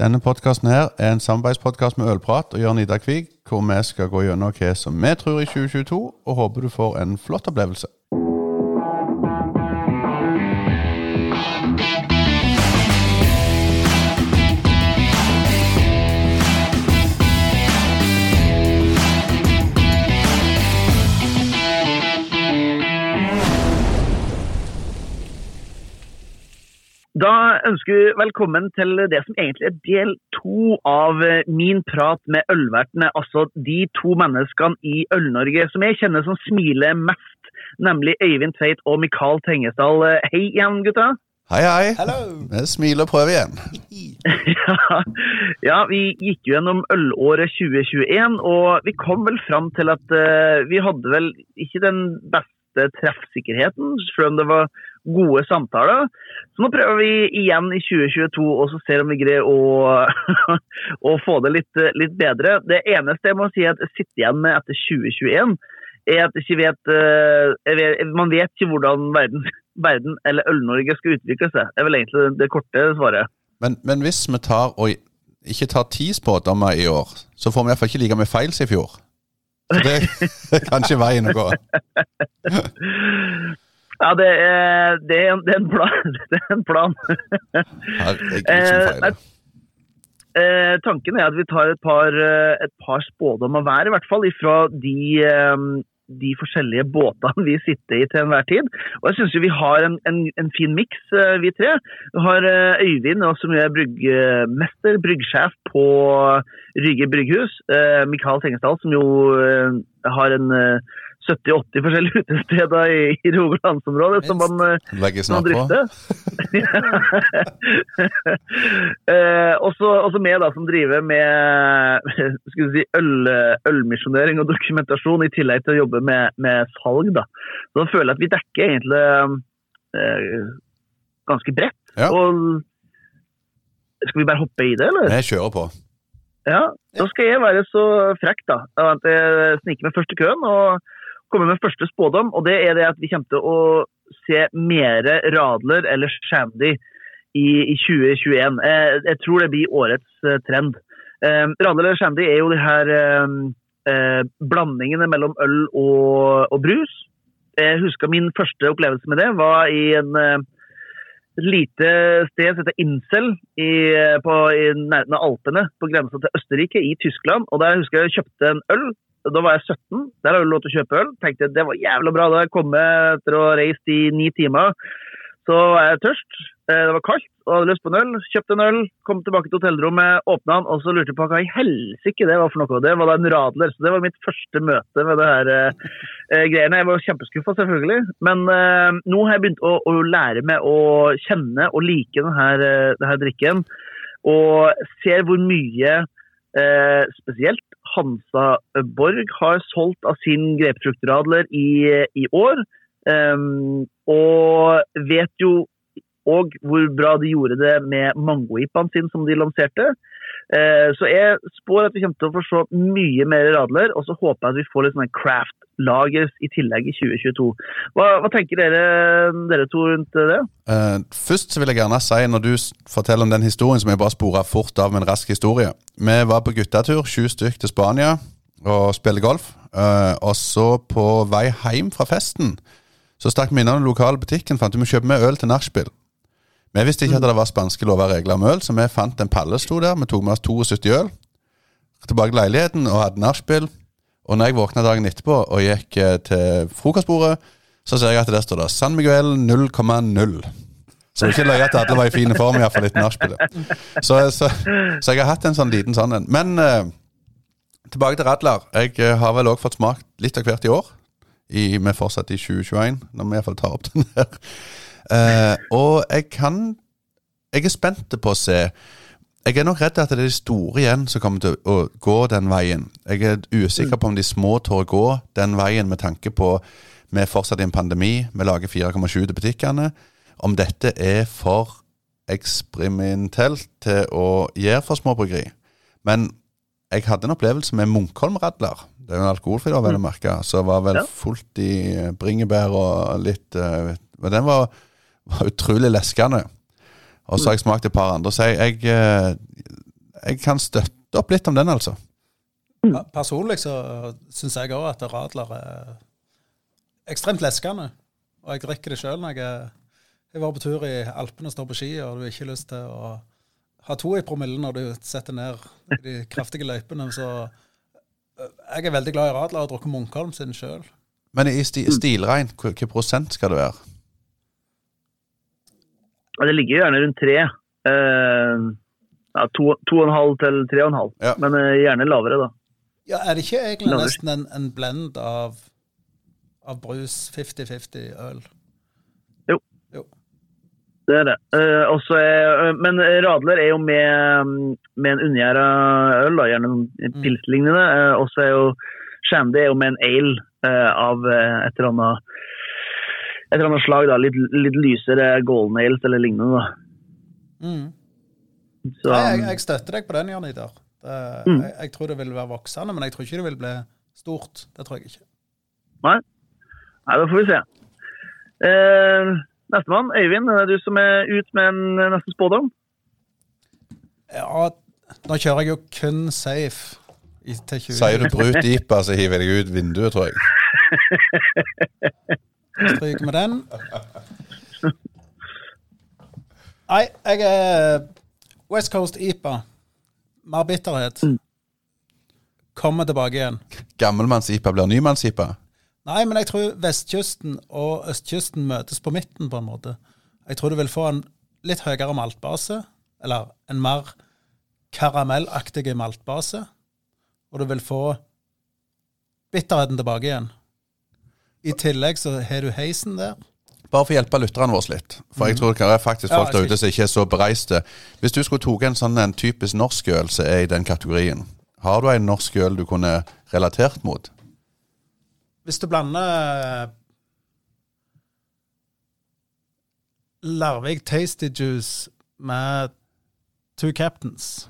Denne podkasten her er en samarbeidspodkast med Ølprat og Jørn Ida Kvig, hvor vi skal gå gjennom hva som vi tror i 2022, og håper du får en flott opplevelse. Da ønsker vi velkommen til det som egentlig er del to av eh, min prat med ølvertene. Altså de to menneskene i Øl-Norge som jeg kjenner som smiler mest, nemlig Øyvind Tveit og Mikael Tengesdal. Hei igjen, gutta. Hei, hei. Hello. Vi smiler og prøver igjen. ja, ja, vi gikk jo gjennom ølåret 2021, og vi kom vel fram til at uh, vi hadde vel ikke den beste treffsikkerheten, selv om det var gode samtaler. Så nå prøver vi igjen i 2022 og så ser om vi greier å, å få det litt, litt bedre. Det eneste jeg må si at jeg sitter igjen med etter 2021, er at jeg ikke vet, eh, jeg vet Man vet ikke hvordan verden, verden eller Øl-Norge skal utvikle seg. Det er vel egentlig det korte svaret. Men, men hvis vi tar og ikke tar ti spådommer i år, så får vi iallfall ikke like mye feil som i fjor. Så det er kanskje veien å gå. Ja, det er, det er, en, det er en plan. Det er en plan. Herregud, som feil. Eh, tanken er at vi tar et par, eh, et par spådommer hver, i hvert fall, ifra de, eh, de forskjellige båtene vi sitter i til enhver tid. Og jeg syns vi har en, en, en fin miks, eh, vi tre. Vi har eh, Øyvind, som er bryggmester, bryggsjef på Rygge brygghus. Eh, Mikael Tengesdal, som jo eh, har en eh, 70-80 forskjellige utesteder i, i Rogalandsområdet som man, man som på. drifter. eh, også, også meg, da, som driver med skal vi si, øl, ølmisjonering og dokumentasjon, i tillegg til å jobbe med, med salg. Da. Så da føler jeg at vi dekker egentlig eh, ganske bredt. Ja. Og skal vi bare hoppe i det, eller? Jeg kjører på. Ja, da skal jeg være så frekk da, at jeg sniker meg først i køen og kommer med første spådom, og det er det at vi kommer til å se mer Radler eller Shandy i, i 2021. Jeg, jeg tror det blir årets eh, trend. Eh, Radler eller Shandy er jo de her eh, eh, blandingene mellom øl og, og brus. Jeg husker min første opplevelse med det var i en eh, et lite sted som heter Insel i, på, i nærheten av Alpene, på grensa til Østerrike i Tyskland. Og der husker jeg jeg kjøpte en øl. Da var jeg 17. Der har du lov til å kjøpe øl. Tenkte jeg, det var jævla bra. Da jeg kom etter å ha reist i ni timer. Så var jeg tørst. Eh, Det var kaldt og hadde lyst på en øl. Kjøpte en øl, kom tilbake til hotellrommet, åpna den, og så lurte jeg på hva i helsike det var for noe. Det var da en Radler. Så det var mitt første møte med det her eh, eh, greiene. Jeg var kjempeskuffa, selvfølgelig. Men eh, nå har jeg begynt å, å lære meg å kjenne og like denne, eh, denne drikken. Og ser hvor mye eh, spesielt Hansa Borg har solgt av sin grepefruktradler i, i år. Um, og vet jo og hvor bra de gjorde det med mangoipaen sin som de lanserte. Eh, så jeg spår at vi kommer til å få se mye mer radler, og så håper jeg at vi får litt sånne craft lagers i tillegg i 2022. Hva, hva tenker dere, dere to rundt det? Uh, først vil jeg gjerne si, når du forteller om den historien, som jeg bare spora fort av med en rask historie Vi var på guttetur, sju stykk til Spania, og spilte golf. Uh, og så på vei hjem fra festen så stakk vi innom den lokale butikken fant vi kjøpe med øl til nachspiel. Vi visste ikke at det var spanske lover og regler om øl, så vi fant en palle sto der. Vi tok med oss 72 øl. Tilbake til leiligheten og hadde nachspiel. Og når jeg våkna dagen etterpå og gikk eh, til frokostbordet, så ser jeg at der står det San Miguel 0,0. Så det er ikke løye at alle var i fin form, iallfall etter nachspielet. Så, så, så jeg har hatt en sånn liten sånn en. Men eh, tilbake til Radler. Jeg eh, har vel òg fått smakt litt av hvert i år. I, vi fortsetter i 2021, når vi iallfall tar opp den her. Eh, og jeg kan Jeg er spent på å se. Jeg er nok redd at det er de store igjen som kommer til å gå den veien. Jeg er usikker på om de små tør å gå den veien med tanke på vi er fortsatt i en pandemi, vi lager 4,7 til butikkene. Om dette er for eksperimentelt til å gjøre for småbryggeri. Men jeg hadde en opplevelse med Munkholm-radler. Det er jo en alkoholfri, da, vel å merke. Så var vel fullt i bringebær og litt eh, Men den var, var utrolig leskende. Og så har jeg smakt et par andre. Så jeg, jeg eh, jeg kan støtte opp litt om den, altså. Personlig så syns jeg òg at Radler er ekstremt leskende. Og jeg drikker det sjøl når jeg jeg var på tur i Alpene og står på ski, og du har ikke lyst til å ha to i promille når du setter ned de kraftige løypene. Så jeg er veldig glad i Radler og har drukket Munkholm sin sjøl. Men i sti stilrein, hvilken prosent skal det være? Det ligger gjerne rundt tre. Uh, ja, to, to og en halv til tre og en halv. Ja. Men uh, gjerne lavere, da. Ja, er det ikke egentlig Lavere. nesten en, en blend av, av brus 50-50 øl? Jo Det er det. Uh, også er, eh, men Radler er jo med, med en unngjæra øl, da, gjerne mm. pilslignende. Uh, og så er jo Shandy er jo med en ale eh, av eh, et eller annet et eller annet slag. da, Litt, litt lysere golden ales eller lignende. da. Mm. Så, Nei, jeg, jeg støtter deg på den, Jan Idar. Det, Mm. jeg, jeg tror det vil være voksende, men jeg tror ikke det vil bli stort. Det tror jeg ikke. Nei, da får vi se. Eh, Nestemann, Øyvind, det er du som er ut med en neste spådom. Ja, nå kjører jeg jo kun safe i, til 20. Sier du brut deep, så hiver jeg deg ut vinduet, tror jeg. Stryker med den. Nei, jeg er West Coast IPA. Mer bitterhet. Kommer tilbake igjen. Gammelmanns-IPA blir nymanns-IPA. Nei, men jeg tror vestkysten og østkysten møtes på midten, på en måte. Jeg tror du vil få en litt høyere maltbase, eller en mer karamellaktig maltbase. Og du vil få bitterheten tilbake igjen. I tillegg så har du heisen der. Bare for å hjelpe lytterne våre litt. For jeg tror det er faktisk Ja, folk der ute som ikke er så bereiste. Hvis du skulle tatt en sånn en typisk norsk øl som er i den kategorien, har du en norsk øl du kunne relatert mot? Hvis du blander Larvik Tasty Juice med Two Captains,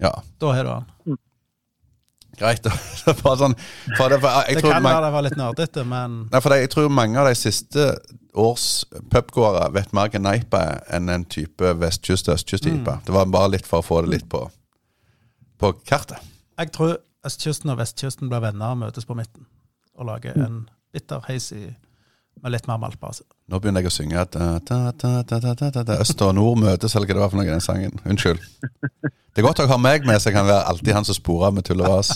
Ja, da har du den. Greit. Det sånn, for det, for jeg Det tror kan være det var litt nerdete, men Nei, for det, jeg tror mange av de siste års pubgåere vet mer er enn en type vestkyst-østkyst-type. Mm. Det var bare litt for å få det litt på, på kartet. jeg tror østkysten og vestkysten blir venner og møtes på midten. Og lager en bitter hazy med litt mer maltbase. Nå begynner jeg å synge at da. Øst og nord møtes, eller hva det var for noe i den sangen. Unnskyld. Det er godt dere har meg med, så jeg kan være alltid han som sporer med tull og vas.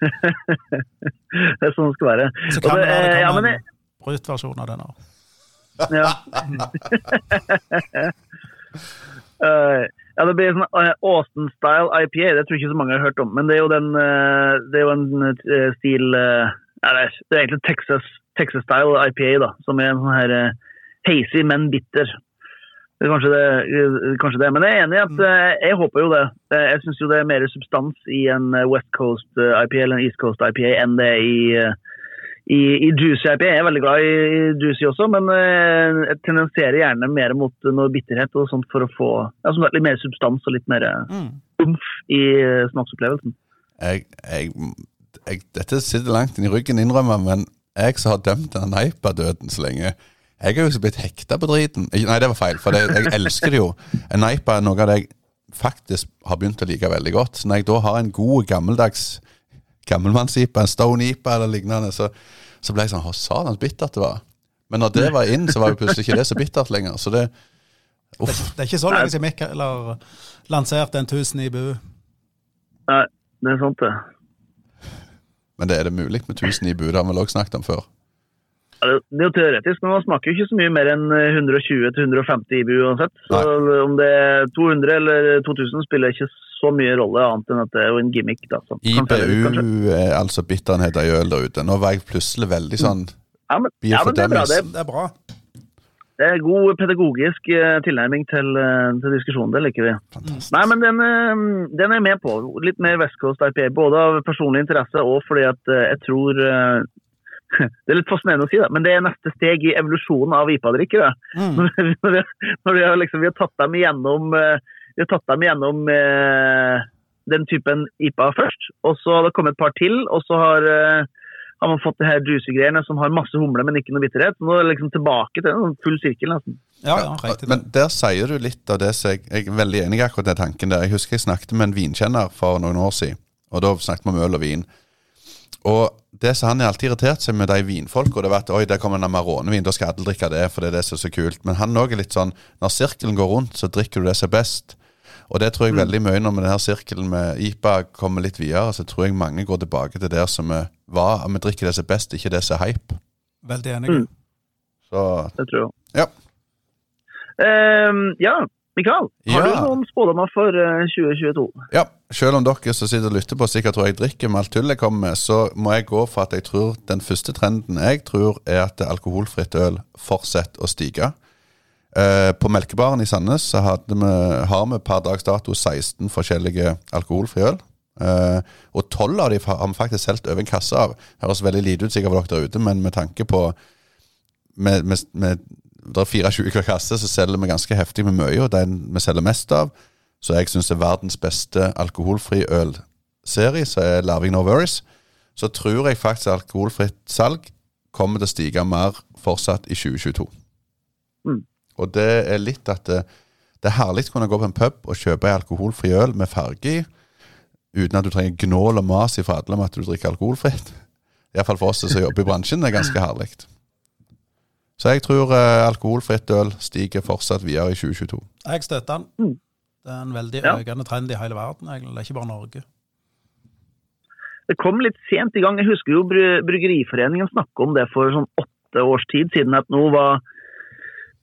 Det er sånn det skal være. Så kan det være eh, ja, men en brutversjon av den òg. Ja. Eh, ja, det blir sånn eh, Austin-style IPA. Det tror jeg ikke så mange har hørt om. Men det er jo, den, eh, det er jo en eh, stil eh, det, er, det er egentlig Texas, Texas-style IPA, da. Som er en sånn her eh, hazy, men bitter. Det er kanskje det, eh, kanskje det. Men jeg er enig i at eh, jeg håper jo det. Jeg syns jo det er mer substans i en West Coast IPA eller en East Coast IPA enn det er i i, i juicy IPA. Jeg er veldig glad i, i juicy også, men eh, jeg tendenserer gjerne mer mot noe bitterhet og sånt for å få ja, litt mer substans og litt mer Mm. umf i smaksopplevelsen. Jeg, jeg, jeg, dette sitter langt inn i ryggen, innrømmer, men jeg som har dømt den Neipa-døden så lenge Jeg er jo ikke blitt hekta på driten. Nei, det var feil, for det, jeg elsker det jo. En Neipa er noe av det jeg faktisk har begynt å like veldig godt. Så når jeg da har en god, gammeldags gammelmanns-IPA, en Stone-IPA eller lignende, så, så ble jeg sånn Å, satans bittert det var. Men når det var inn, så var jo plutselig ikke det så bittert lenger. Så det Uff. Det er ikke så lenge siden Mikkel har lanserte en 1000 bu Nei, det er sant, det. Men det er det mulig med 1000 i bud, har vi vel også snakket om før. Ja, det er jo teoretisk, men man smaker jo ikke så mye mer enn 120-150 IBU uansett. Så om det er 200 eller 2000 spiller ikke så mye rolle, annet enn at det er jo en gimmick. da. IBU er altså bitterheten i øl der ute. Nå var jeg plutselig veldig sånn Ja, men, ja, men det er bra. Det, Det er bra. Det er god pedagogisk eh, tilnærming til, eh, til diskusjonen. Det liker vi. fantastisk. Nei, men den, eh, den er med på. Litt mer West Coast IPA. Både av personlig interesse og fordi at jeg tror Det er litt fascinerende å si, da, men det er neste steg i evolusjonen av IPA-drikkere. Mm. Når vi, når vi, har liksom, vi har tatt dem igjennom, vi har tatt dem igjennom den typen IPA først, og så har det kommet et par til, og så har, har man fått de her juicy-greiene som har masse humle, men ikke noe bitterhet. Nå er det liksom tilbake til en full sirkel, nesten. Ja, ja. Men der sier du litt av det som jeg, jeg er veldig enig i akkurat den tanken der. Jeg husker jeg snakket med en vinkjenner for noen år siden, og da snakket vi om øl og vin. Og det som han er alltid irritert seg med de vinfolka, det var at oi, der kommer en Amarone-vin, da skal alle drikke det, for det er det som er så kult. Men han òg er litt sånn når sirkelen går rundt, så drikker du det som er best. Og det tror jeg veldig mye når med denne sirkelen med IPA kommer litt videre, så tror jeg mange går tilbake til der som vi var. Vi drikker det som er best, ikke det som er hype. Veldig enig. Mm. Så Det tror jeg. Ja. Um, ja, Mikael. Har Ja. du noen spådommer for eh, 2022? Ja, selv om dere som sitter og lytter på sikkert tror jeg drikker med alt tullet jeg kommer med, så må jeg gå for at jeg tror den første trenden jeg tror er at alkoholfritt øl fortsetter å stige. Eh, på Melkebaren i Sandnes så vi, har vi per dags dato 16 forskjellige alkoholfrie øl. Uh, og 12 av dem har vi faktisk solgt over en kasse av. Høres veldig lite ut sikkert for dere der ute, men med tanke på med, med, med, Det er 24 hver kasse, så selger vi ganske heftig med mye, og den vi selger mest av, så jeg syns er verdens beste alkoholfri ølserie, så er Larving No Worries, så tror jeg faktisk alkoholfritt salg kommer til å stige mer fortsatt i 2022. Mm. Og det er litt at det, det er herlig å kunne gå på en pub og kjøpe ei alkoholfri øl med farge i, uten at du trenger gnål og mas fra alle om at du drikker alkoholfritt. Iallfall for oss som jobber i bransjen, det er ganske herlig. Så jeg tror eh, alkoholfritt øl stiger fortsatt videre i 2022. Jeg støtter den. Mm. Det er en veldig Ja. økende trend i hele verden, egentlig. Det er ikke bare Norge. Det kom litt sent i gang. Jeg husker jo Bry- Bryggeriforeningen snakka om det for sånn åtte års tid siden. At nå var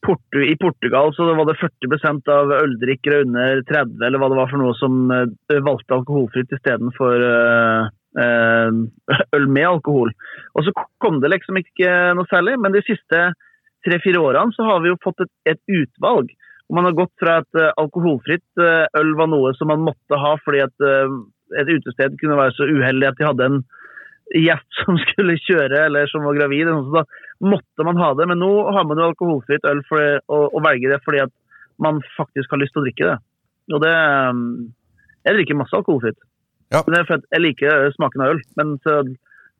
Portu, I Portugal så var det 40% av øldrikkere under 30 eller hva det var for noe som eh, valgte alkoholfritt istedenfor uh, øl med alkohol. Og så kom det liksom ikke noe særlig. Men de siste tre-fire årene så har vi jo fått et, et utvalg. Og man har gått fra at eh, alkoholfritt eh, øl var noe som man måtte ha fordi at eh, et utested kunne være så uheldig at de hadde en gjest som skulle kjøre eller som var gravid. så da Så måtte man ha det. Men nå har man jo alkoholfritt øl for å, og, velge det fordi at man faktisk har lyst til å drikke det. Og det um, Jeg drikker masse alkoholfritt. Ja. Men det er for at jeg liker smaken av øl. Men så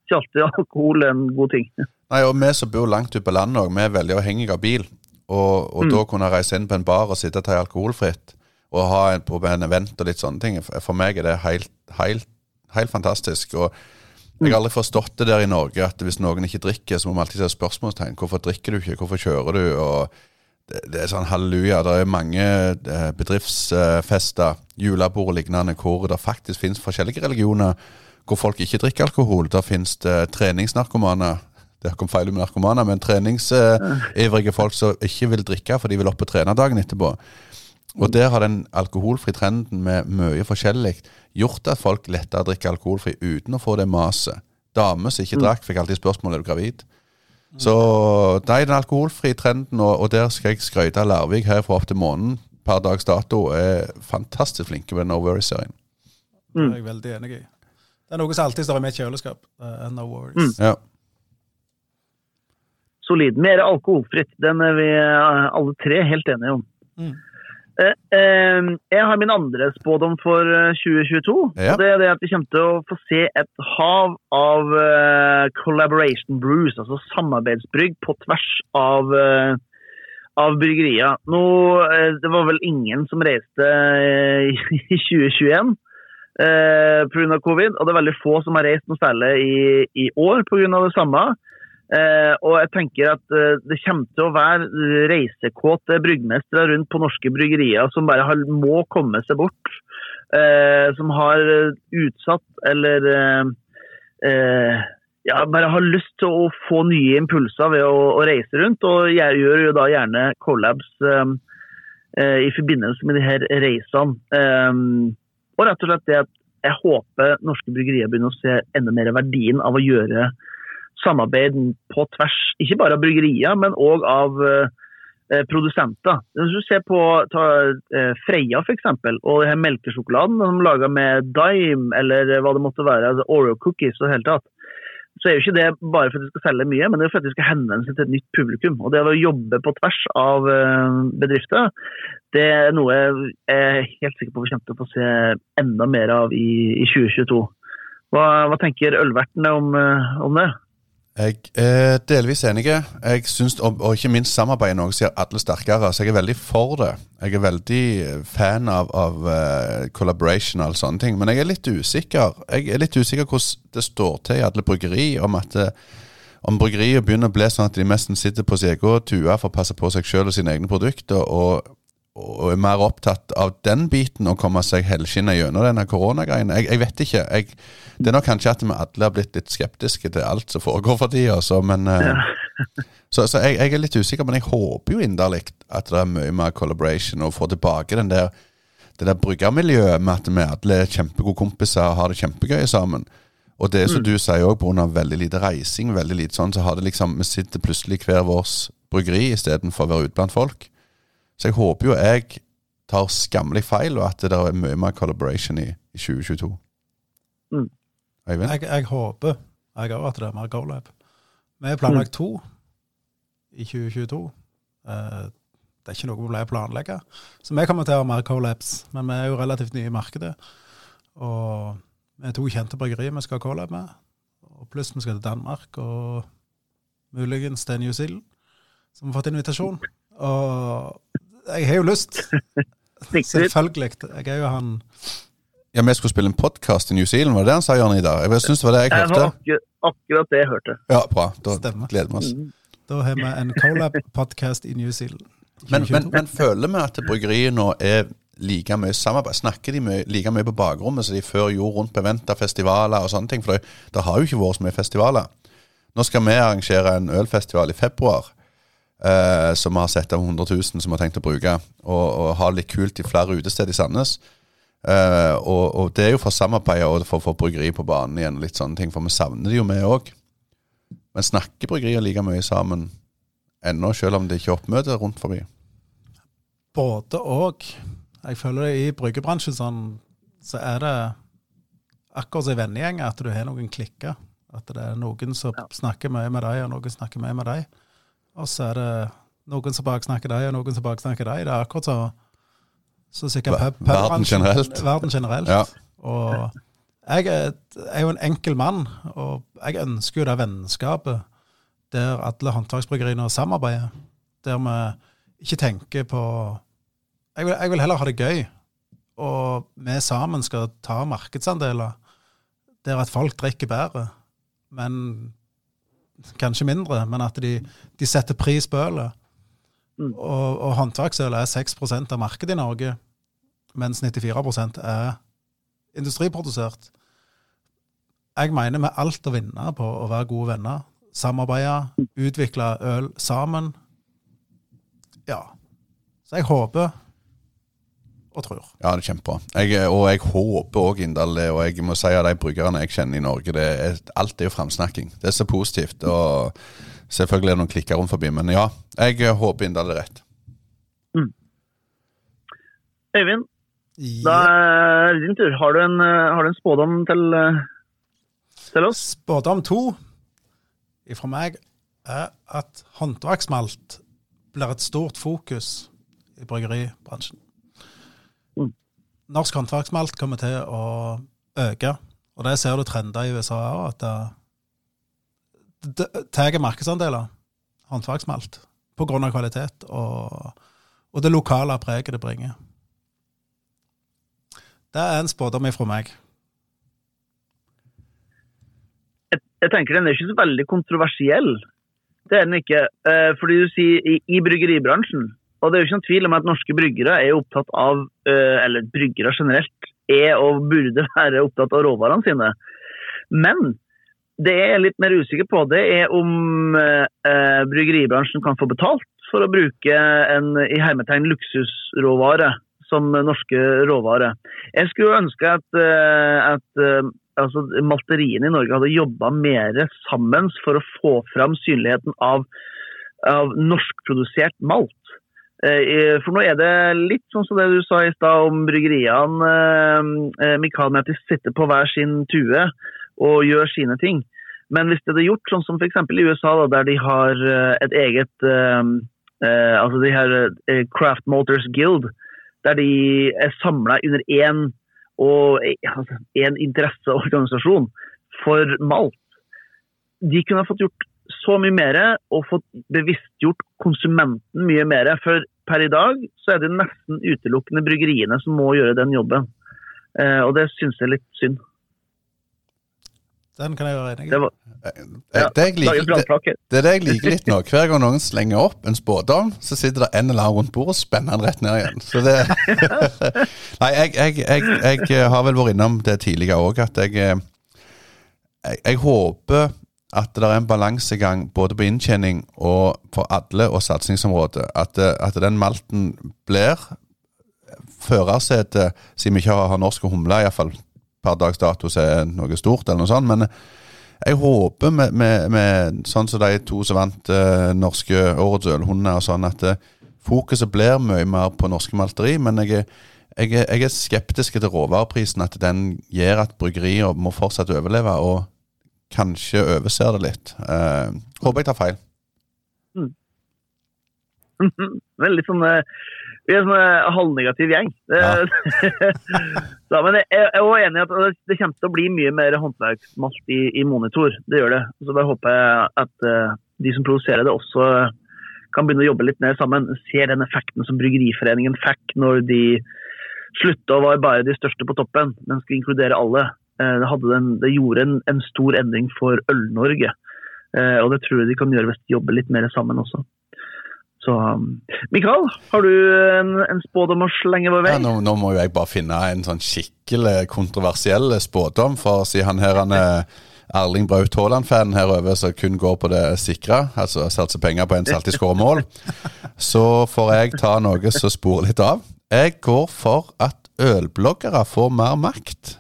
ikke alltid alkohol er en god ting. Nei, og Vi som bor langt ute på landet, også, vi er veldig avhengige av bil. Og, og Mm. da kunne reise inn på en bar og sitte og ta alkoholfritt, og ha en, på en event og litt sånne ting, for meg er det helt, helt, helt fantastisk. Og jeg har aldri forstått det der i Norge, at hvis noen ikke drikker, så må man alltid stille spørsmålstegn. Hvorfor drikker du ikke? Hvorfor kjører du? Og det, det er sånn halleluja. Det er mange eh, bedriftsfester, julebord og lignende, hvor det faktisk finnes forskjellige religioner hvor folk ikke drikker alkohol. Der finnes det treningsnarkomaner. Det kom feil med narkomaner, men treningsivrige folk som ikke vil drikke, for de vil opp og trene dagen etterpå. Og der har den alkoholfri trenden med mye forskjellig gjort at folk lettere drikker alkoholfri uten å få det maset. Damer som ikke drakk, fikk alltid spørsmål er du gravid. Så nei, den alkoholfrie trenden, og, og der skal jeg skryte av Larvik her fra opp til måneden per dags dato, er fantastisk flinke med No Worries-serien. Det er jeg veldig enig i. Det er noe som alltid står i mitt kjøleskap. Uh, no worries. Ja. Solid. Mer alkoholfritt. Den er vi eh, alle tre helt enige om. Mm. Eh, eh, jeg har min andre spådom for eh, 2022. Ja. og Det er det at vi kommer til å få se et hav av eh, collaboration brews, altså samarbeidsbrygg på tvers av, av bryggerier. Nå, eh, det var vel ingen som reiste eh, i 2021 eh, pga. covid, og det er veldig få som har reist noe særlig i, i år pga. det samme. Eh, og jeg tenker at eh, det kommer til å være reisekåte bryggmestere rundt på norske bryggerier som bare har, må komme seg bort. Eh, som har utsatt eller eh, eh, ja, bare har lyst til å få nye impulser ved å, å reise rundt. Og jeg gjør jo da gjerne collabs eh, i forbindelse med de her reisene. Og rett og slett det at jeg håper norske bryggerier begynner å se enda mer verdien av å gjøre samarbeid på tvers, ikke bare av bryggerier, men òg av eh, produsenter. Hvis du ser på ta, eh, Freia f.eks., og det her melkesjokoladen de lager med Dime, eller hva det måtte være, altså Oreo cookies og hele tatt, så er jo ikke det bare for at de skal selge mye, men det er for at de skal henvende seg til et nytt publikum. Og det å jobbe på tvers av eh, bedrifter, det er noe jeg er helt sikker på vi kommer til å få se enda mer av i, i 2022. Hva, hva tenker ølvertene om, eh, om det? Jeg er delvis enig. Jeg synes, og, ikke minst samarbeid er noe som gjør alle sterkere. Så jeg er veldig for det. Jeg er veldig fan av, av uh, collaboration og sånne ting. Men jeg er litt usikker Jeg er litt usikker hvordan det står til i alle bryggeri om at om bryggeriet begynner å bli sånn at de nesten sitter på sin egen tue for å passe på seg sjøl og sine egne produkter, og, og, er mer opptatt av den biten og komme seg helskinna gjennom denne koronagreien. Jeg, jeg vet ikke. Jeg, det er nok kanskje at vi alle har blitt litt skeptiske til alt som foregår for tida, så, men ja. Så, så jeg, jeg, er litt usikker, men jeg håper jo inderlig at det er mye mer collaboration, og få tilbake den der det der bryggermiljøet med at vi alle er kjempegode kompiser og har det kjempegøy sammen. Og det som mm. du sier òg, pga. veldig lite reising, veldig lite sånn, så har det liksom, vi sitter plutselig hver vårs bryggeri istedenfor å være ute blant folk. Så jeg håper jo jeg tar skammelig feil, og at det er mye mer collaboration i, i 2022. Mm. Jeg, jeg, håper jeg òg at det er mer GoLab. Vi har planlagt to i 2022. Uh, eh, det er ikke noe vi pleier å planlegge. Så vi kommer til å ha mer collabs, men vi er jo relativt nye i markedet. Og vi er to kjente bryggerier vi skal ha collab med. Og pluss vi skal til Danmark og muligens til New Zealand, som har fått invitasjon. Og jeg har jo lyst. Selvfølgelig. Jeg er jo han ja, vi skulle spille en podkast i New Zealand, var det det han sa, Jørn Idar? Jeg synes det var det jeg hørte. Det var akkurat, det jeg hørte. Ja, bra. Da Stemmer. gleder vi oss. Mm. Da har vi en colab-podkast i New Zealand. Men, men, men, føler vi at bryggeriet nå er like mye samarbeid? Snakker de mye, like mye på bakrommet som de før gjorde rundt på eventer, festivaler og sånne ting? For det, det har jo ikke vært så mye festivaler. Nå skal vi arrangere en ølfestival i februar. Eh, som vi har sett av 100 000 som vi har tenkt å bruke. Og, og ha litt kult i flere utesteder i Sandnes. Eh, og, og, det er jo for samarbeidet og for å få bryggeri på banen igjen, litt sånne ting, for vi savner det jo, vi òg. Men snakker bryggerier like mye sammen ennå, selv om det ikke er oppmøte rundt forbi? Både og. Jeg føler det i bryggebransjen sånn, så er det akkurat som i vennegjeng at du har noen klikker. At det er noen som ja. snakker mye med deg, og noen snakker mye med deg. Og så er det noen som baksnakker deg, og noen som baksnakker deg. Det er akkurat så, så sikkert pub, pub Verden generelt. Verden generelt. Ja. Og jeg er, er, jo en enkel mann, og jeg ønsker jo det vennskapet der alle håndverksbryggeriene samarbeider. Der vi ikke tenker på jeg vil, jeg vil, heller ha det gøy, og vi sammen skal ta markedsandeler der at folk drikker bedre, men kanskje mindre, men at de, de setter pris på ølet. Mm. Og, og håndverksøl er 6% av markedet i Norge, mens 94% er industriprodusert. Jeg mener vi alt å vinne på å være gode venner. Samarbeide, utvikle øl sammen. Ja. Så jeg håper og tror. Ja, det er kjempebra. Jeg, og jeg håper òg det, og jeg må si at de brukerne jeg kjenner i Norge, er, alt er jo framsnakking. Det er så positivt. og Selvfølgelig er det noen klikker rundt forbi, men ja, jeg håper inderlig rett. Mm. Øyvind, da er det din tur. Har du en, har du en spådom til, til, oss? Spådom to fra meg er at håndverksmalt blir et stort fokus i bryggeribransjen. Norsk håndverksmalt kommer til å øke, og det ser du trender i USA òg, at det tar markedsandeler, håndverksmalt, pga. kvalitet og, og, det lokale preget det bringer. Det er en spådom fra meg. Jeg, tenker den er ikke så veldig kontroversiell. Det er den ikke. Eh, fordi du sier i, i, bryggeribransjen, og det er jo ikke noen tvil om at norske bryggere er opptatt av, eh, eller bryggere generelt, er og burde være opptatt av råvarene sine. Men det jeg er litt mer usikker på, det er om eh, bryggeribransjen kan få betalt for å bruke en i hermetegn luksusråvare som norske råvare. Jeg skulle ønske at, eh, at eh, altså, malteriene i Norge hadde jobba mer sammen for å få fram synligheten av, av norskprodusert malt. Eh, for nå er det litt sånn som det du sa i stad om bryggeriene. Med at de sitter på hver sin tue og gjør sine ting. Men hvis det er gjort sånn som f.eks. i USA, da, der de har eh, et eget Altså de her Craft Motors Guild, der de er samla under én altså, interesseorganisasjon for malt. De kunne ha fått gjort så mye mer og fått bevisstgjort konsumenten mye mer. For per i dag så er det nesten utelukkende bryggeriene som må gjøre den jobben. Eh, og det syns jeg er litt synd. Den kan jeg være enig i. Det, var, Eh, ja, det, jeg liker, det, det er det jeg liker litt nå. Hver gang noen slenger opp en spådom, så sitter det en eller annen rundt bordet og spenner den rett ned igjen. Så det Nei, jeg, jeg, jeg, jeg har vel vært innom det tidligere òg, at jeg, eh, jeg Jeg håper at det er en balansegang både på inntjening og for alle og satsingsområdet. At, det- at den malten blir førersetet, siden vi ikke har, har norske humler, iallfall per dags dato, er noe stort, eller noe sånt. Men jeg håper med, med, med sånn som de to som vant eh, norske årets ølhunder og sånn, at eh, fokuset blir mye mer på norske malteri. Men jeg, jeg, jeg er skeptisk til råvareprisen, at den gjør at bryggerier må fortsatt overleve, og kanskje overser det litt. Eh, håper jeg tar feil. Veldig sånn eh, Vi er en sånn eh, halvnegativ gjeng. Ja. så, men jeg jeg er også enig i at det- kommer til å bli mye mer håndverksmalt i, i monitor. Det gjør det. Så da håper jeg at uh, de som produserer det, også kan begynne å jobbe litt mer sammen. Ser den effekten som Bryggeriforeningen fikk når de slutta å være bare de største på toppen, men skulle inkludere alle. Eh, Det, den, det gjorde en, en stor endring for Øl-Norge. Eh, og det tror jeg de kan gjøre hvis de jobber litt mer sammen også. Så um, Mikael, har du en, en spådom å slenge vår vei? Ja, nå, nå må jo jeg bare finne en sånn skikkelig kontroversiell spådom, for å si han her han er Erling Braut Haaland-fan her over som kun går på det sikre, altså satser penger på en som alltid skårer mål, så får jeg ta noe som sporer litt av. Jeg går for at ølbloggere får mer makt.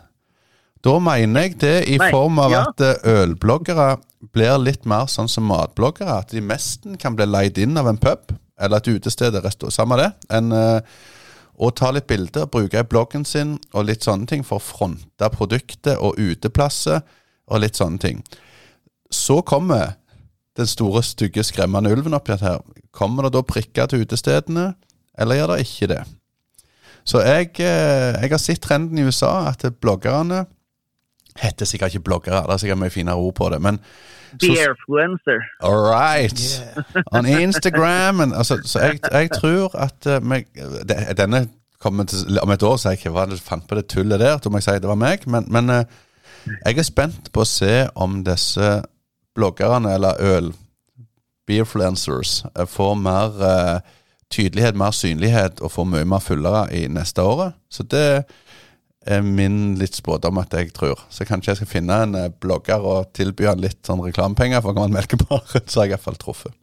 Da mener jeg det i Nei, form av ja. at eh, ølbloggere blir litt mer sånn som matbloggere. At de mesten kan bli leid inn av en pub eller et utested, samme det, En, og å ta litt bilder, bruke bloggen sin og litt sånne ting for å fronte produktet og uteplasser og litt sånne ting. Så kommer den store, stygge, skremmende ulven oppi her. Kommer det da prikker til utestedene, eller gjør det ikke det? Så jeg, eh, jeg har sett trenden i USA, at bloggerne Heter sikkert ikke bloggere, det er sikkert mye finere ord på det, men Beerfluencer. All right. Yeah. On Instagram. And, Altså, så jeg, jeg tror at uh, meg, Denne kommer til, Om et år så jeg ikke hva det fant på det tullet der. Da jeg si det var meg. Men, men uh, jeg er spent på å se om disse bloggerne, eller øl, beerfluencers, eh, får mer uh, tydelighet, mer synlighet og får mye mer følgere i neste året. Så det er min litt spådom at jeg tror. Så kanskje jeg skal finne en eh, blogger og tilby han litt sånn reklamepenger for å komme en melkebar. Så har jeg iallfall truffet.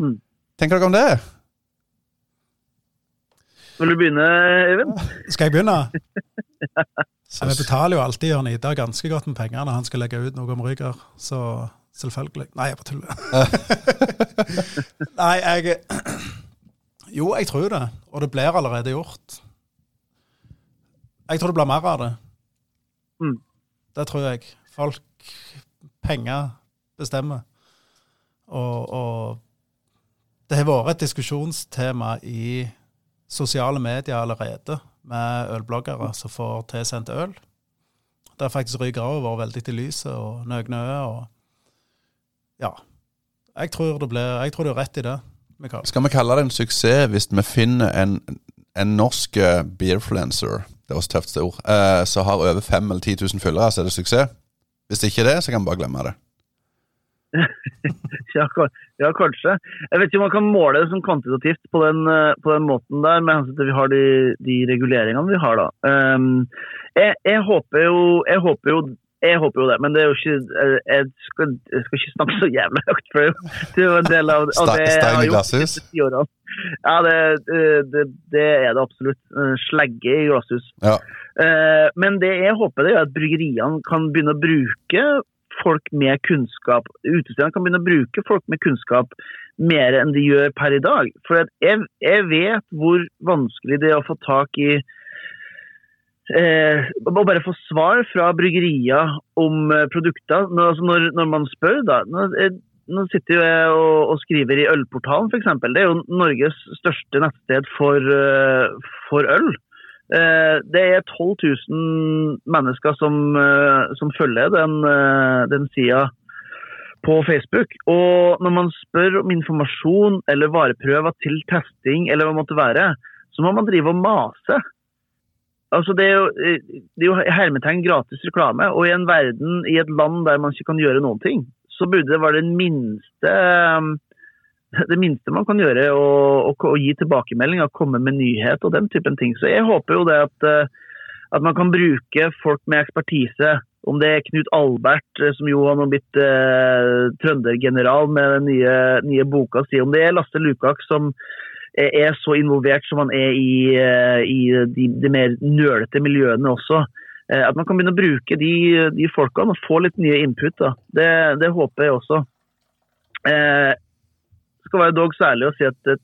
Mm. Tenker dere om det? Vil du begynne, Øyvind? Skal jeg begynne? Ja, vi betaler jo alltid Jørn Ida ganske godt med penger når han skal legge ut noe om Ryger, så selvfølgelig. Nei, jeg bare tuller. Nei, jeg Jo, jeg tror det. Og det blir allerede gjort. Jeg tror det blir mer av det. Mm. Det tror jeg. Folk Penger bestemmer. Og, og det har vært et diskusjonstema i sosiale medier allerede med ølbloggere som får tilsendt øl. Der faktisk ryker òg vært veldig til lyset og Nøgne og Ja. Jeg tror det blir Jeg tror du har rett i det, Mikael. skal vi kalle det en suksess hvis vi finner en, en norsk eh, beerfluencer, det var så tøft ord, eh, så har over 5 eller 10 000 følgere, så er det suksess? Hvis det ikke er det, så kan vi bare glemme det. Ja, ja, kanskje. Jeg vet ikke om man kan måle det som kvantitativt på den, eh, på den måten der, med hensyn til vi har de, de reguleringene vi har da. Um, jeg, jeg, håper jo, jeg håper jo jeg håper jo det, men det er jo ikke, jeg, skal, jeg skal ikke snakke så jævlig høyt, for det er jo- en del av, av det jeg har gjort de siste ti årene. Ja, det, det, det er det absolutt. Eh, Slegge i glasshus. Ja. Eh, Men det jeg håper det er at bryggeriene kan begynne å bruke folk med kunnskap. Utestedene kan begynne å bruke folk med kunnskap mer enn de gjør per i dag. For jeg, jeg vet hvor vanskelig det er å få tak i eh, Å bare få svar fra bryggerier om eh, produkter. Når, altså når, når man spør, da. Nå, eh, nå sitter jeg og, og skriver i Ølportalen, f.eks. Det er jo Norges største nettsted for, eh, for øl. Det er 12 000 mennesker som, som følger den, den sida på Facebook. Og når man spør om informasjon eller vareprøver til testing, eller hva det måtte være, så må man drive og mase. Altså det, er jo, det er jo hermetegn gratis reklame, og i en verden, i et land der man ikke kan gjøre noen ting, så burde det være det minste det minste man kan gjøre å, å, å gi tilbakemeldinger, komme med nyhet og den typen ting. Så jeg håper jo det at, at man kan bruke folk med ekspertise. Om det er Knut Albert, eh, som jo har blitt eh, trøndergeneral med den nye, nye, boka si, om det er Lasse Lukak som er, er så involvert som man er i, eh, i de, de, mer nølete miljøene også. Eh, at man kan begynne å bruke de, de folkene og få litt nye input. Det, det, håper jeg også. Eh, skal være dog særlig å si at det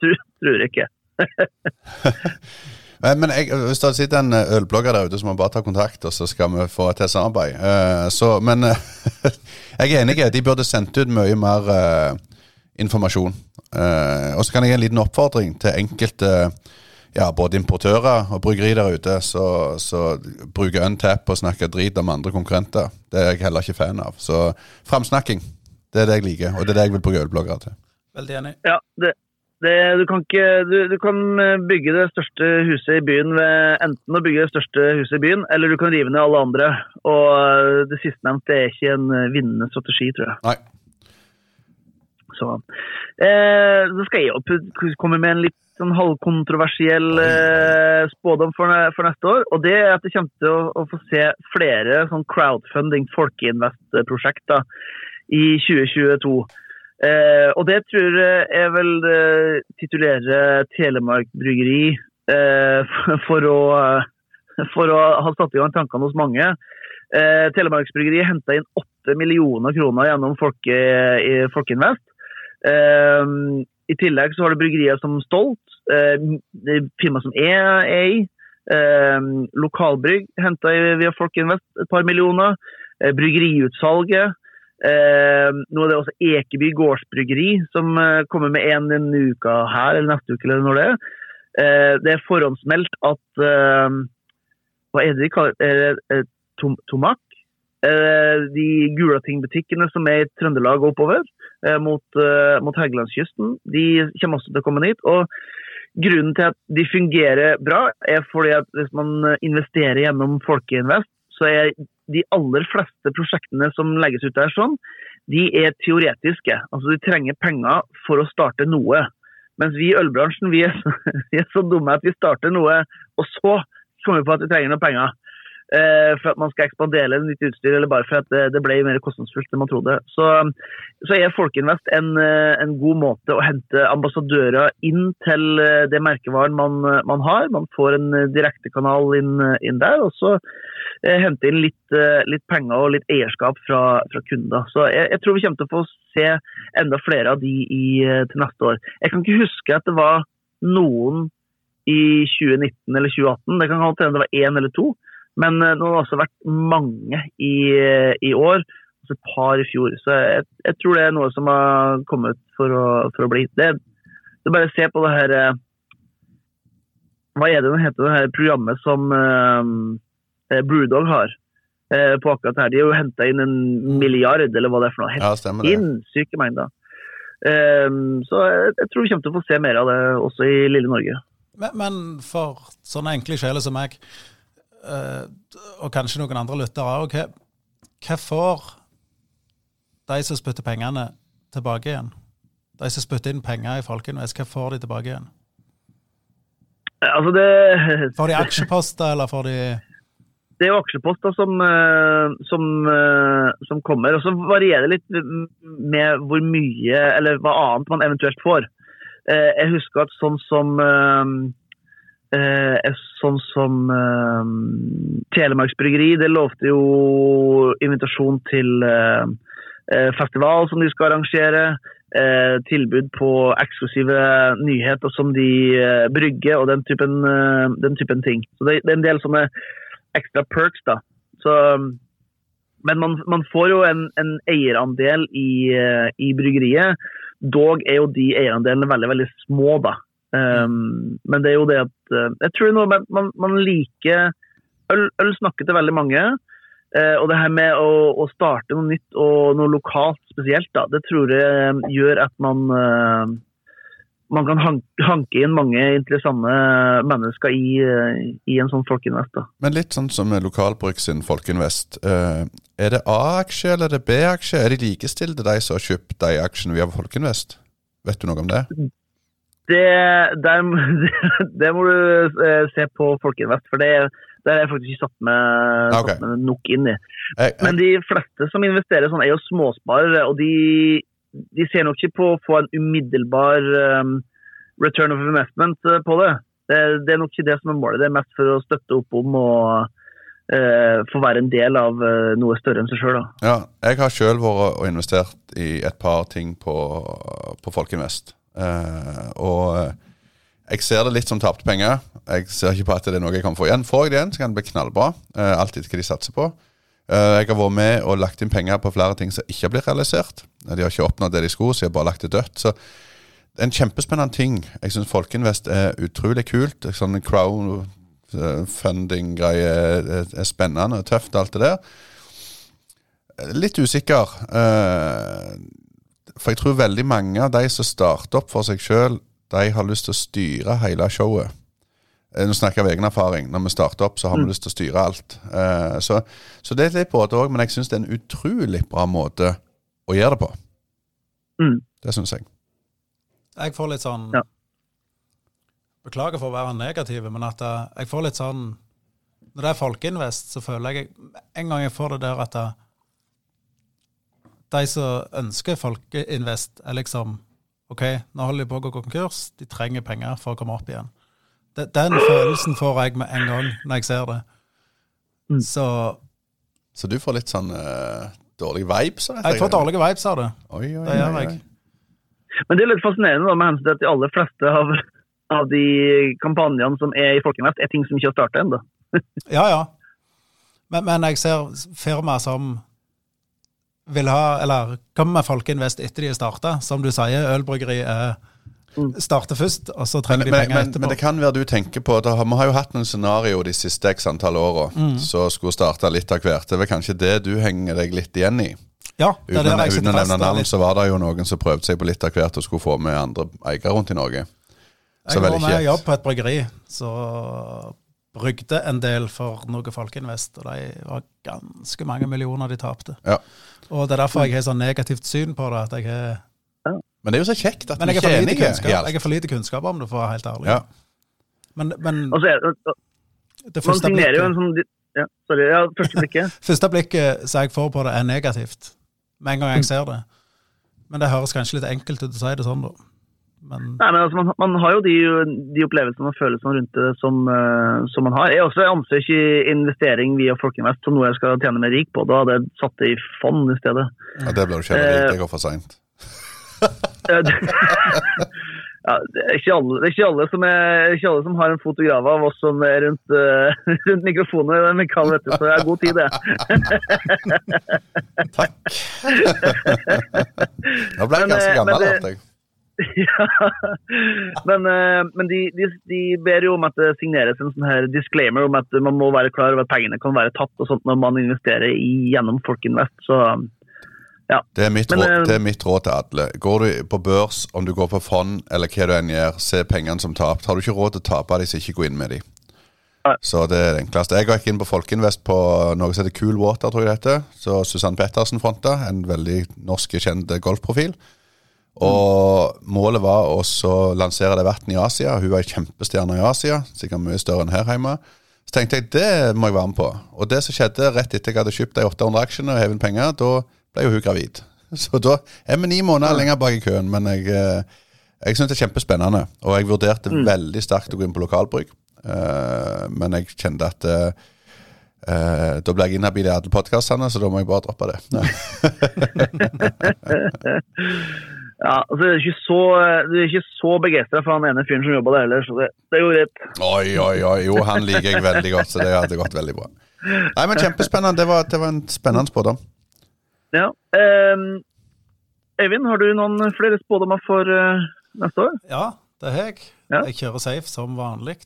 tror, tror jeg ikke. Men jeg, hvis det sitter en eh, ølblogger der ute, så må bare ta kontakt, og så skal vi få til samarbeid. Uh, så, men uh, jeg er enig. De burde sendt ut mye mer uh, informasjon. og så kan jeg gi en liten oppfordring til enkelte ja, både importører og bryggeri der ute så, så bruker untap og snakker drit om andre konkurrenter. Det er jeg heller ikke fan av. Så framsnakking, det er det jeg liker, og det er det jeg vil bruke ølbloggere til. Veldig enig. Ja, det, det, du, kan ikke, du, du, kan eh, bygge det største huset i byen ved enten å bygge det største huset i byen, eller du kan rive ned alle andre. Og eh, det sistnevnte er ikke en eh, vinnende strategi, tror jeg. Nei. Så, eh, så skal jeg komme med en litt sånn halvkontroversiell eh, spådom for, for, neste år. Og det er at det kommer til å, å få se flere sånn crowdfunding, folkeinvest-prosjekter i 2022. Eh, og det tror jeg vel eh, titulerer Telemark Bryggeri eh, for, å, for, å, ha satt i gang tankene hos mange. Eh, Telemarksbryggeriet henta inn 8 millioner kroner gjennom Folke, Folkeinvest. Eh, I tillegg så har du bryggerier som Stolt, eh, firma som EA. Eh, lokalbrygg henta via Folkeinvest et par millioner. Eh, bryggeriutsalget Eh, nå er det også Ekeby gårdsbryggeri som eh, kommer med en denne uka her, eller neste uke, eller når det er. Eh, det er forhåndsmeldt at eh, Hva er det de kaller det? Tom, tomak? Eh, de Gulatingbutikkene som er i Trøndelag og oppover mot, mot Helgelandskysten, de kommer også til å komme dit. og Grunnen til at de fungerer bra, er fordi at hvis man investerer gjennom Folkeinvest, så er de aller fleste prosjektene som legges ut der, sånn, de er teoretiske. Altså De trenger penger for å starte noe. Mens vi i ølbransjen vi er, så, vi er så dumme at vi starter noe, og så kommer vi på at vi trenger noe penger. Eh, for at man skal ekspandere nytt utstyr, eller bare for at det, ble mer kostnadsfullt enn man trodde. Så, så er Folkeinvest en, eh, en, god måte å hente ambassadører inn til eh, det merkevaren man, man har. Man får en direktekanal inn, inn der, og så eh, hente inn litt, litt, penger og litt eierskap fra, fra kunder. Så jeg, jeg, tror vi kommer til å få se enda flere av de i, til neste år. Jeg kan ikke huske at det var noen i 2019 eller 2018, det kan hende det var én eller to men eh, nå har det også vært mange i, eh, i år, altså et par i fjor. Så jeg, jeg, tror det er noe som har kommet for å, for å bli. Det, det bare se på det her eh, Hva er det det heter, det her programmet som eh, Brewdog har? Eh, på akkurat her. De har jo henta inn en milliard, eller hva det er for noe. Helt ja, sinnssyke mengder. Um, så jeg, jeg, tror vi kommer til å få se mer av det også i lille Norge. Men, men for sånne enkle sjeler som meg, Eh, og kanskje noen andre lyttere òg, hva, får de som spytter pengene, tilbake igjen? De som spytter inn penger i Folkeinvest, hva får de tilbake igjen? Altså det Får de aksjeposter, eller får de det er jo aksjeposter som, eh, som, eh, som, kommer. Og så varierer det litt med hvor mye, eller hva annet man eventuelt får. Jeg husker at sånn som Eh, sånn som eh, Telemarks Bryggeri, det lovte jo invitasjon til eh, eh, festival som de skal arrangere. Eh, tilbud på eksklusive nyheter som de eh, brygger, og den typen, den typen ting. Så det, det, er en del sånne ekstra perks, da. Så, men man, man, får jo en, en eierandel i, i bryggeriet. Dog er jo de eierandelene veldig, veldig små, da. Um, men det er jo det at uh, Jeg tror noe med man, man liker øl, øl snakker til veldig mange. Uh, og det her med å, å, starte noe nytt og noe lokalt spesielt, da, det tror jeg eh, gjør at man uh, man kan hanke inn mange interessante mennesker i, i en sånn Folkinvest. da. Men litt sånn som Lokalbruk sin Folkinvest. er det A-aksje eller er det B-aksje? Er de likestilte, de som har kjøpt de aksjene via Folkinvest? Vet du noe om det? Det, der, det må du se på Folkeinvest, for det, det er jeg faktisk ikke satt med, okay. satt med nok inn i. Men de fleste som investerer sånn, er jo småsparere, og de, de ser nok ikke på å få en umiddelbar um, return of investment uh, på det. det. det. er nok ikke det som er målet. Det er mest for å støtte opp om og uh, få være en del av uh, noe større enn seg sjøl. Ja, jeg har sjøl vært og investert i et par ting på, på Folkinvest. Uh, og jeg ser det litt som tapte penger. Jeg ser ikke på at det er noe jeg kan få igjen. Får jeg det igjen, så kan det bli knallbra. Uh, alt etter hva de satser på. Uh, jeg har vært med og lagt inn penger på flere ting som ikke har blitt realisert. De har ikke oppnådd det de skulle, så de har bare lagt det dødt. Så det er en kjempespennende ting. Jeg syns Folkinvest er utrolig kult. Sånn crowdfunding-greie er spennende og tøft, alt det der. Litt usikker. Uh, for jeg tror veldig mange av de som starter opp for seg sjøl, de har lyst til å styre hele showet. Eh, nå snakker jeg av egen erfaring. Når vi starter opp, så har vi mm. lyst til å styre alt. Uh, så, så, det er litt både òg, men jeg syns det er en utrolig bra måte å gjøre det på. Mm. Det syns jeg. Jeg får litt sånn ja. Beklager for å være negativ, men at uh, jeg får litt sånn Når det er Folkeinvest, så føler jeg En gang jeg får det der at uh, de som ønsker Folkeinvest, er liksom OK, nå holder de på å gå konkurs, de trenger penger for å komme opp igjen. Den følelsen får jeg med en gang når jeg ser det. Mm. Så Så du får litt sånn uh, dårlige vibes? Jeg, jeg får dårlige vibes av det. Oi, oi, det gjør jeg. Men det er litt fascinerende da, med hensyn til at de aller fleste av, av de kampanjene som er i Folkeinvest, er ting som ikke har starta ennå. ja, ja. Men, men jeg ser firmaer som vil ha, eller kommer med Folkeinvest etter de har starta. Som du sier, ølbryggeri mm. Starte først, og så trenger men, de penger men, etterpå. Men det kan være du tenker på da, Vi har jo hatt noen scenario de siste x antall åra mm. som skulle starte litt av hvert. Det er vel kanskje det du henger deg litt igjen i? Ja, det er uten, det uten å nevne navn, så var det jo noen som prøvde seg på litt av hvert og skulle få med andre eiere rundt i Norge. Så jeg var med jobb på et bryggeri, så brygde en del for noe Folkeinvest, og de var ganske mange millioner de tapte. Ja. Og det er derfor jeg har sånn negativt syn på det. at jeg har... Men det er jo så kjekt at vi ikke er enige. Jeg har for lite kunnskap om det, for å være helt ærlig. Ja. Men, men altså, det første blikket sånn, ja, sorry, ja, første blikket Første blikket som jeg får på det, er negativt. Med en gang jeg ser det. Men det høres kanskje litt enkelt ut å si det sånn, da. Men... Nei, men altså, man, man, har jo de, de, opplevelsene og følelsene rundt det som, uh, som man har. Jeg også anser ikke investering via Folkeinvest som noe jeg skal tjene meg rik på. Da hadde jeg satt det i fond i stedet. Ja, Det blir du ikke rik, det går for seint. ja, det, er ikke alle, det er ikke alle, som er, ikke alle som har en fotograf av oss som er rundt, uh, rundt mikrofonen. Mikael, vet du, så det er god tid, det. Takk. Nå ble jeg ganske gammel, Men, jeg. Ja, men, eh, men de, de, de, ber jo om at det signeres en sånn her disclaimer om at man må være klar over at pengene kan være tatt og sånt når man investerer i, gjennom Folkinvest. Så ja. Det er, mitt men, råd, det er mitt råd til alle. Går du på børs, om du går på fond eller hva du enn gjør, se pengene som tapt. Har du ikke råd til å tape dem, så ikke gå inn med dem. Så det er det enkleste. Jeg gikk inn på Folkeinvest på noe som heter Cool Water, tror jeg det heter. Så Susann Pettersen fronta, en veldig norsk kjent golfprofil. Og målet var å lansere det verten i Asia. Hun var ei kjempestjerne i Asia, sikkert mye større enn her hjemme. Så tenkte jeg det må jeg være med på. Og det som skjedde rett etter jeg hadde kjøpt de 800 aksjene og hevet penger, da ble jo hun gravid. Så da er vi ni måneder lenger bak i køen. Men jeg, eh, jeg syns det er kjempespennende. Og jeg vurderte mm. veldig sterkt å gå inn på lokalbruk. Uh, men jeg kjente at uh, da ble jeg inhabil i alle podkastene, så da må jeg bare droppe det. Ja, altså, Du er ikke så, er ikke så begeistra for han ene fyren som jobba der heller, så det, det er jo greit. Oi, oi, oi. Jo, han liker jeg veldig godt, så det hadde gått veldig bra. Nei, men Kjempespennende. Det var, det var en spennende spådom. Ja. Um, Eivind, har du noen flere spådommer for uh, neste år? Ja, det har jeg. Ja. Jeg kjører safe som vanlig.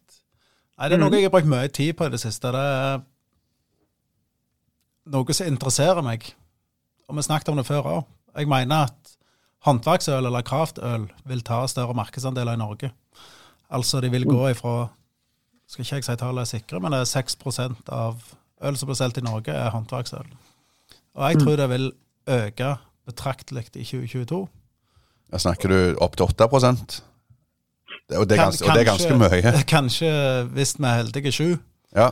Nei, Det er noe mhm. jeg har brukt mye tid på i det siste. Det er noe som interesserer meg. Og vi snakket om det før òg. Jeg mener at håndverksøl eller kraftøl vil ta større markedsandeler i Norge. Altså de vil gå ifra skal ikke jeg si tallet er sikre, men det er 6% av øl som blir solgt i Norge, er håndverksøl. Og jeg tror det vil øke betraktelig i 2022. Da snakker du opp til 8 det, og, det er ganske, og det er ganske mye. Kanskje, hvis vi er heldige, 7 Ja.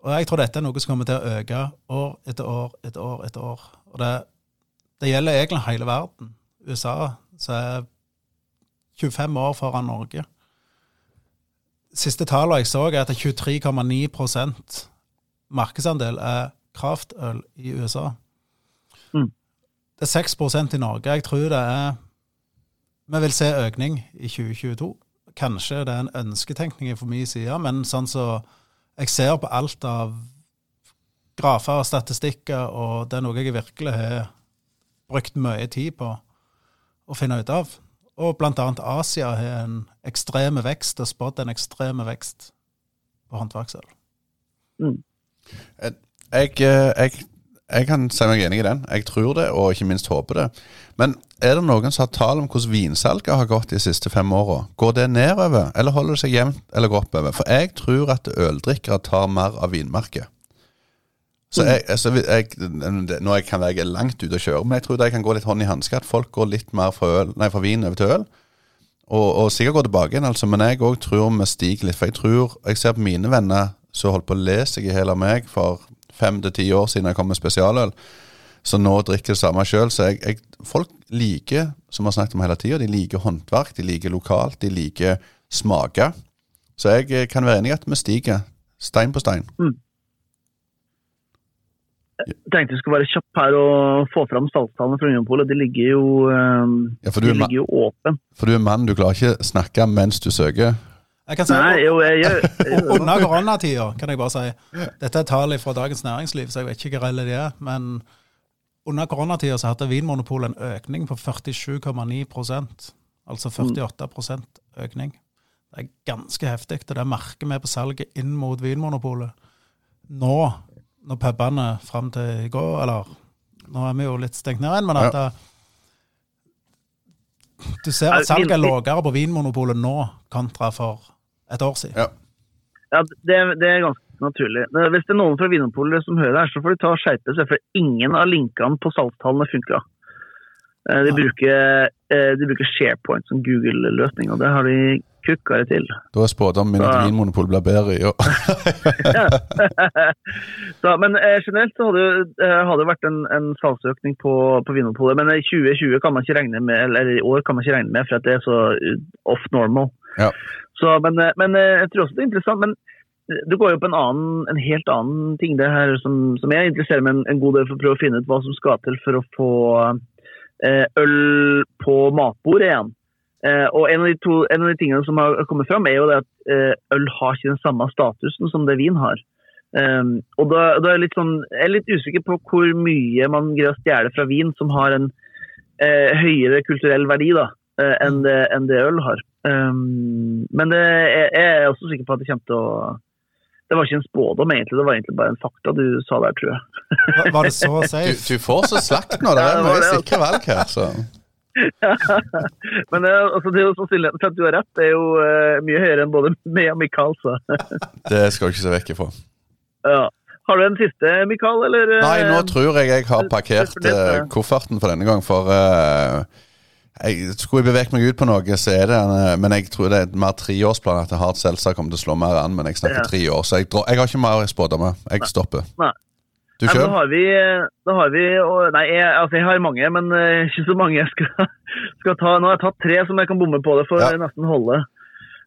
Og jeg tror dette er noe som kommer til å øke år etter år etter år. etter år. Og det, det gjelder egentlig hele verden. USA så er 25 år foran Norge. Siste tallene jeg så, er at 23,9 markedsandel er kraftøl i USA. Mm. Det er 6% i Norge. Jeg tror det er Vi vil se økning i 2022. Kanskje det er en ønsketenkning fra min side, men sånn så jeg ser på alt av grafer og statistikker, og det er noe jeg virkelig har brukt mye tid på å finne ut av. Og annet Asia har en ekstreme vekst, og spådd en ekstreme vekst på håndverksøl. Mm. Jeg, jeg, jeg, kan si meg enig i den. Jeg tror det, og ikke minst håper det. Men er det noen som har tall om hvordan vinsalget har gått de siste fem åra? Går det nedover, eller holder det seg jevnt eller går oppover? For jeg tror at øldrikkere tar mer av vinmarket. Så jeg, altså, jeg, nå kan jeg langt ute og kjøre, men jeg tror det kan gå litt hånd i hanske. At folk går litt mer fra, øl, nei, fra vin over til øl. Og, og sikkert går tilbake igjen, altså. Men jeg òg tror vi stiger litt. For jeg tror Jeg ser på mine venner som holdt på å le seg i hjel av meg for fem til ti år siden jeg kom med spesialøl, så nå drikker det samme sjøl. Så jeg, jeg, folk liker, som vi har snakket om hele tida, de liker håndverk, de liker lokalt, de liker smaker. Så jeg kan være enig i at vi stiger stein på stein. Mm. Jeg tenkte vi skulle være kjapp her og få fram salgstallene fra Vinmonopolet. De ligger jo, um, ja, de ligger jo åpen. For du er mann, du klarer ikke snakke mens du søker? Jeg kan si, Nei, jo, jeg gjør Under koronatida, kan jeg bare si. Dette er tall fra Dagens Næringsliv, så jeg vet ikke hvor reelle de er. Men under koronatida så hadde Vinmonopolet en økning på 47,9% Altså 48% økning. Det er ganske heftig. Og det merker vi på salget inn mot Vinmonopolet. Nå når pubene fram til i går Eller nå er vi jo litt stengt ned igjen, men at ja. du ser at salget er lavere på Vinmonopolet nå kontra for et år siden. Ja, ja det, det, er ganske naturlig. Hvis det er noen fra Vinmonopolet som hører her, så får de ta og skjerpe seg, for ingen av linkene på salgstallene funka. Eh, de, bruker, eh, de bruker SharePoint som Google-løsning, og det har de kukka det til. Da er spådommen min at Vinmonopolet blir bedre i år. men eh, generelt så hadde det eh, vært en, en salgsøkning på, på Vinmonopolet. Men i 2020 kan man ikke regne med, eller i år kan man ikke regne med, for at det er så off normal. Ja. Så, men, men, jeg tror også det er interessant. men du går jo på en, annen, en helt annen ting det her som, som jeg interesserer meg en, en god del for å prøve å finne ut hva som skal til for å få Eh, øl på matbordet igjen. Eh, og en av, to, en av, de tingene som har kommet fram, er jo det at eh, øl har ikke den samme statusen som det vin har. Um, og da, da, er jeg, litt sånn, jeg er litt usikker på hvor mye man greier å stjele fra vin som har en eh, høyere kulturell verdi da, uh, enn, det, enn, det, øl har. Um, men det, jeg, jeg, er også sikker på at det kommer til å det var ikke en spådom, egentlig. Det var egentlig bare en fakta du sa der, tror jeg. Var det så safe? Du, du får så slakt nå. Det er mye sikre valg her, så. Men altså, det er jo sannsynligheten for at du har rett, det er jo uh, mye høyere enn både meg og Mikael, så. det skal du ikke se vekk ifra. Ja. Har du en siste, Mikael, eller? Nei, nå tror jeg jeg har parkert uh, kofferten for denne gang, for uh, jeg Skulle jeg beveget meg ut på noe, så er det en, Men jeg tror det er mer treårsplan at Hard Seltzer kommer til å slå mer an. Men jeg snakker ja. tre år, så jeg, jeg har ikke mer spådommer. Jeg stopper. Nei. Du sjøl? Da har vi, da har vi Nei, jeg, altså jeg har mange, men uh, ikke så mange jeg skal, skal, ta. Nå har jeg tatt tre som jeg kan bomme på. Det får ja. nesten holde.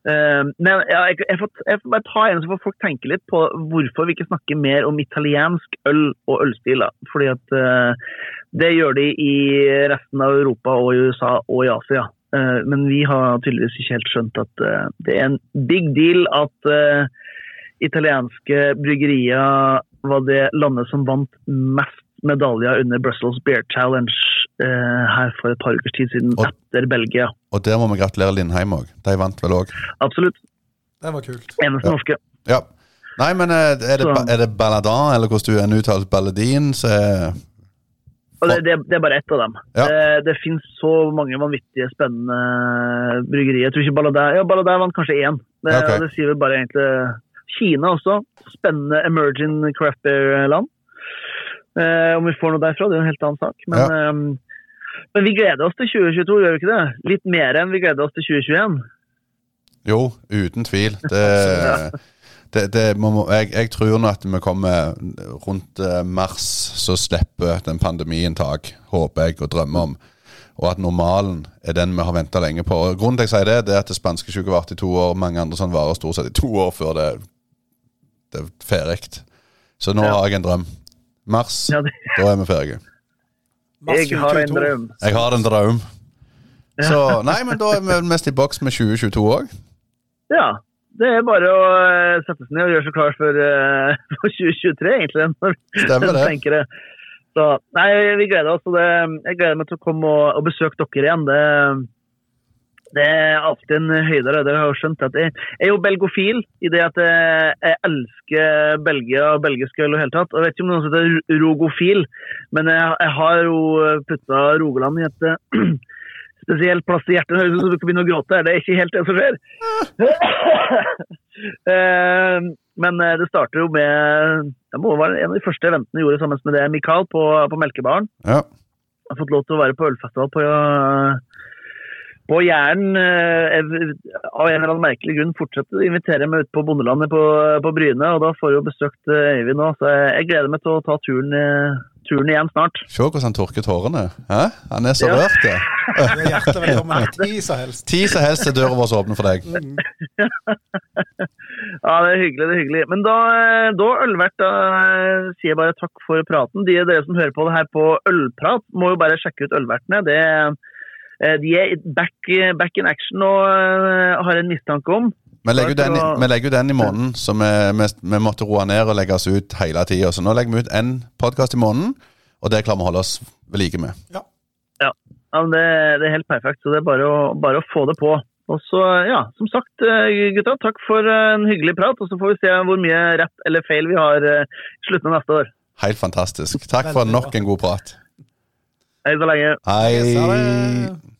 Uh, men ja, jeg, jeg, får, jeg, får, bare ta en så får folk tenke litt på hvorfor vi ikke snakker mer om italiensk øl og ølstiler. Fordi at uh, det gjør de i resten av Europa og i USA og i Asia. Uh, men vi har tydeligvis ikke helt skjønt at eh, det er en big deal at eh, italienske bryggerier var det landet som vant mest medaljer under Brussels Beer Challenge her for et par ukers tid siden, og, etter Belgia. Og der må vi gratulere Lindheim òg. De vant vel òg? Absolutt. Det var kult. Eneste ja. norske. Ja. Nei, men eh, er det, Så- er det Balladin, eller hvordan du enn uttaler Balladin, så er Og det, det, det er bare ett av dem. Ja. Det, det finnes så mange vanvittige, spennende bryggerier. Jeg tror ikke Balladin Ja, Balladin vant kanskje én. Det, Ja, det sier vel bare egentlig Kina også. Spennende emerging craft beer-land. Eh, om vi får noe derfra, det er en helt annen sak. Men, Ja. eh, men vi gleder oss til 2022, gjør vi ikke det? Litt mer enn vi gleder oss til 2021. Jo, uten tvil. Det, det, det må, jeg, jeg tror nå at vi kommer rundt eh, mars, så slipper den pandemien tak. Håper jeg og drømmer om. Og at normalen er den vi har venta lenge på. Og Grunnen til jeg sier det, det er at det spanske syke varte i to år. Mange andre sånn varer stort sett i to år før det, det er ferdig. Så nå Ja. har jeg en drøm. Mars, Ja, det, da er vi ferdige. Jeg har en drøm. Jeg har en drøm. Så nei, men da er vi mest i boks med 2022 òg. Ja. Det er bare å eh, sette seg ned og gjøre seg klar for, eh, for 2023, egentlig. Når Stemmer det. tenker det. Så, nei, vi gleder oss. Og det, jeg gleder meg til å komme og, og besøke dere igjen. Det, det er alltid en høydere. Det har jeg skjønt at jeg, jeg er jo belgofil i det at jeg, jeg elsker Belgia og belgisk øl i det hele tatt. Jeg vet ikke om noen heter rogofil, men jeg, jeg har jo putta Rogaland i et eh, spesielt plass i hjertet. Høres ut som du kan begynne å gråte. Det er ikke helt det som skjer. Eh, Men eh, det starter jo med Det må være en av de første eventene jeg gjorde sammen med det Mikael på, på Melkebaren. Ja. Jeg har fått lov til å være på ølfestival på, på Jæren. eh, Av en eller annen merkelig grunn fortsetter å invitere meg ut på bondelandet på, på Bryne. Og da får jeg jo besøkt eh, Øyvind nå, så jeg, jeg gleder meg til å ta turen, eh, turen igjen snart. Se hvordan han tørker tårene. Hæ? Han er så Ja. rørt. det. Du er hjertelig velkommen til så helst. Ti så helst er døra vår åpne for deg. Mm. Ja, det er hyggelig. det er hyggelig. Men da, da Ølvert, da sier jeg bare takk for praten. De dere som hører på det her på Ølprat, må jo bare sjekke ut Ølvertene. Det, eh, de er back, back in action og eh, har en mistanke om. Vi legger, jo den, i- vi legger den i måneden, så vi, vi, vi måtte roe ned og legge oss ut hele tida. Så nå legger vi ut én podkast i måneden, og det klarer vi å holde oss ved like med. Ja, men det, det er helt perfekt, så det er bare å, bare å få det på. Og så, ja, som sagt, eh, gutta, takk for eh, en hyggelig prat. Og så får vi se hvor mye rett eller feil vi har eh, i slutten av neste år. Helt fantastisk. Takk for nok en god prat. Hei så lenge. Hei.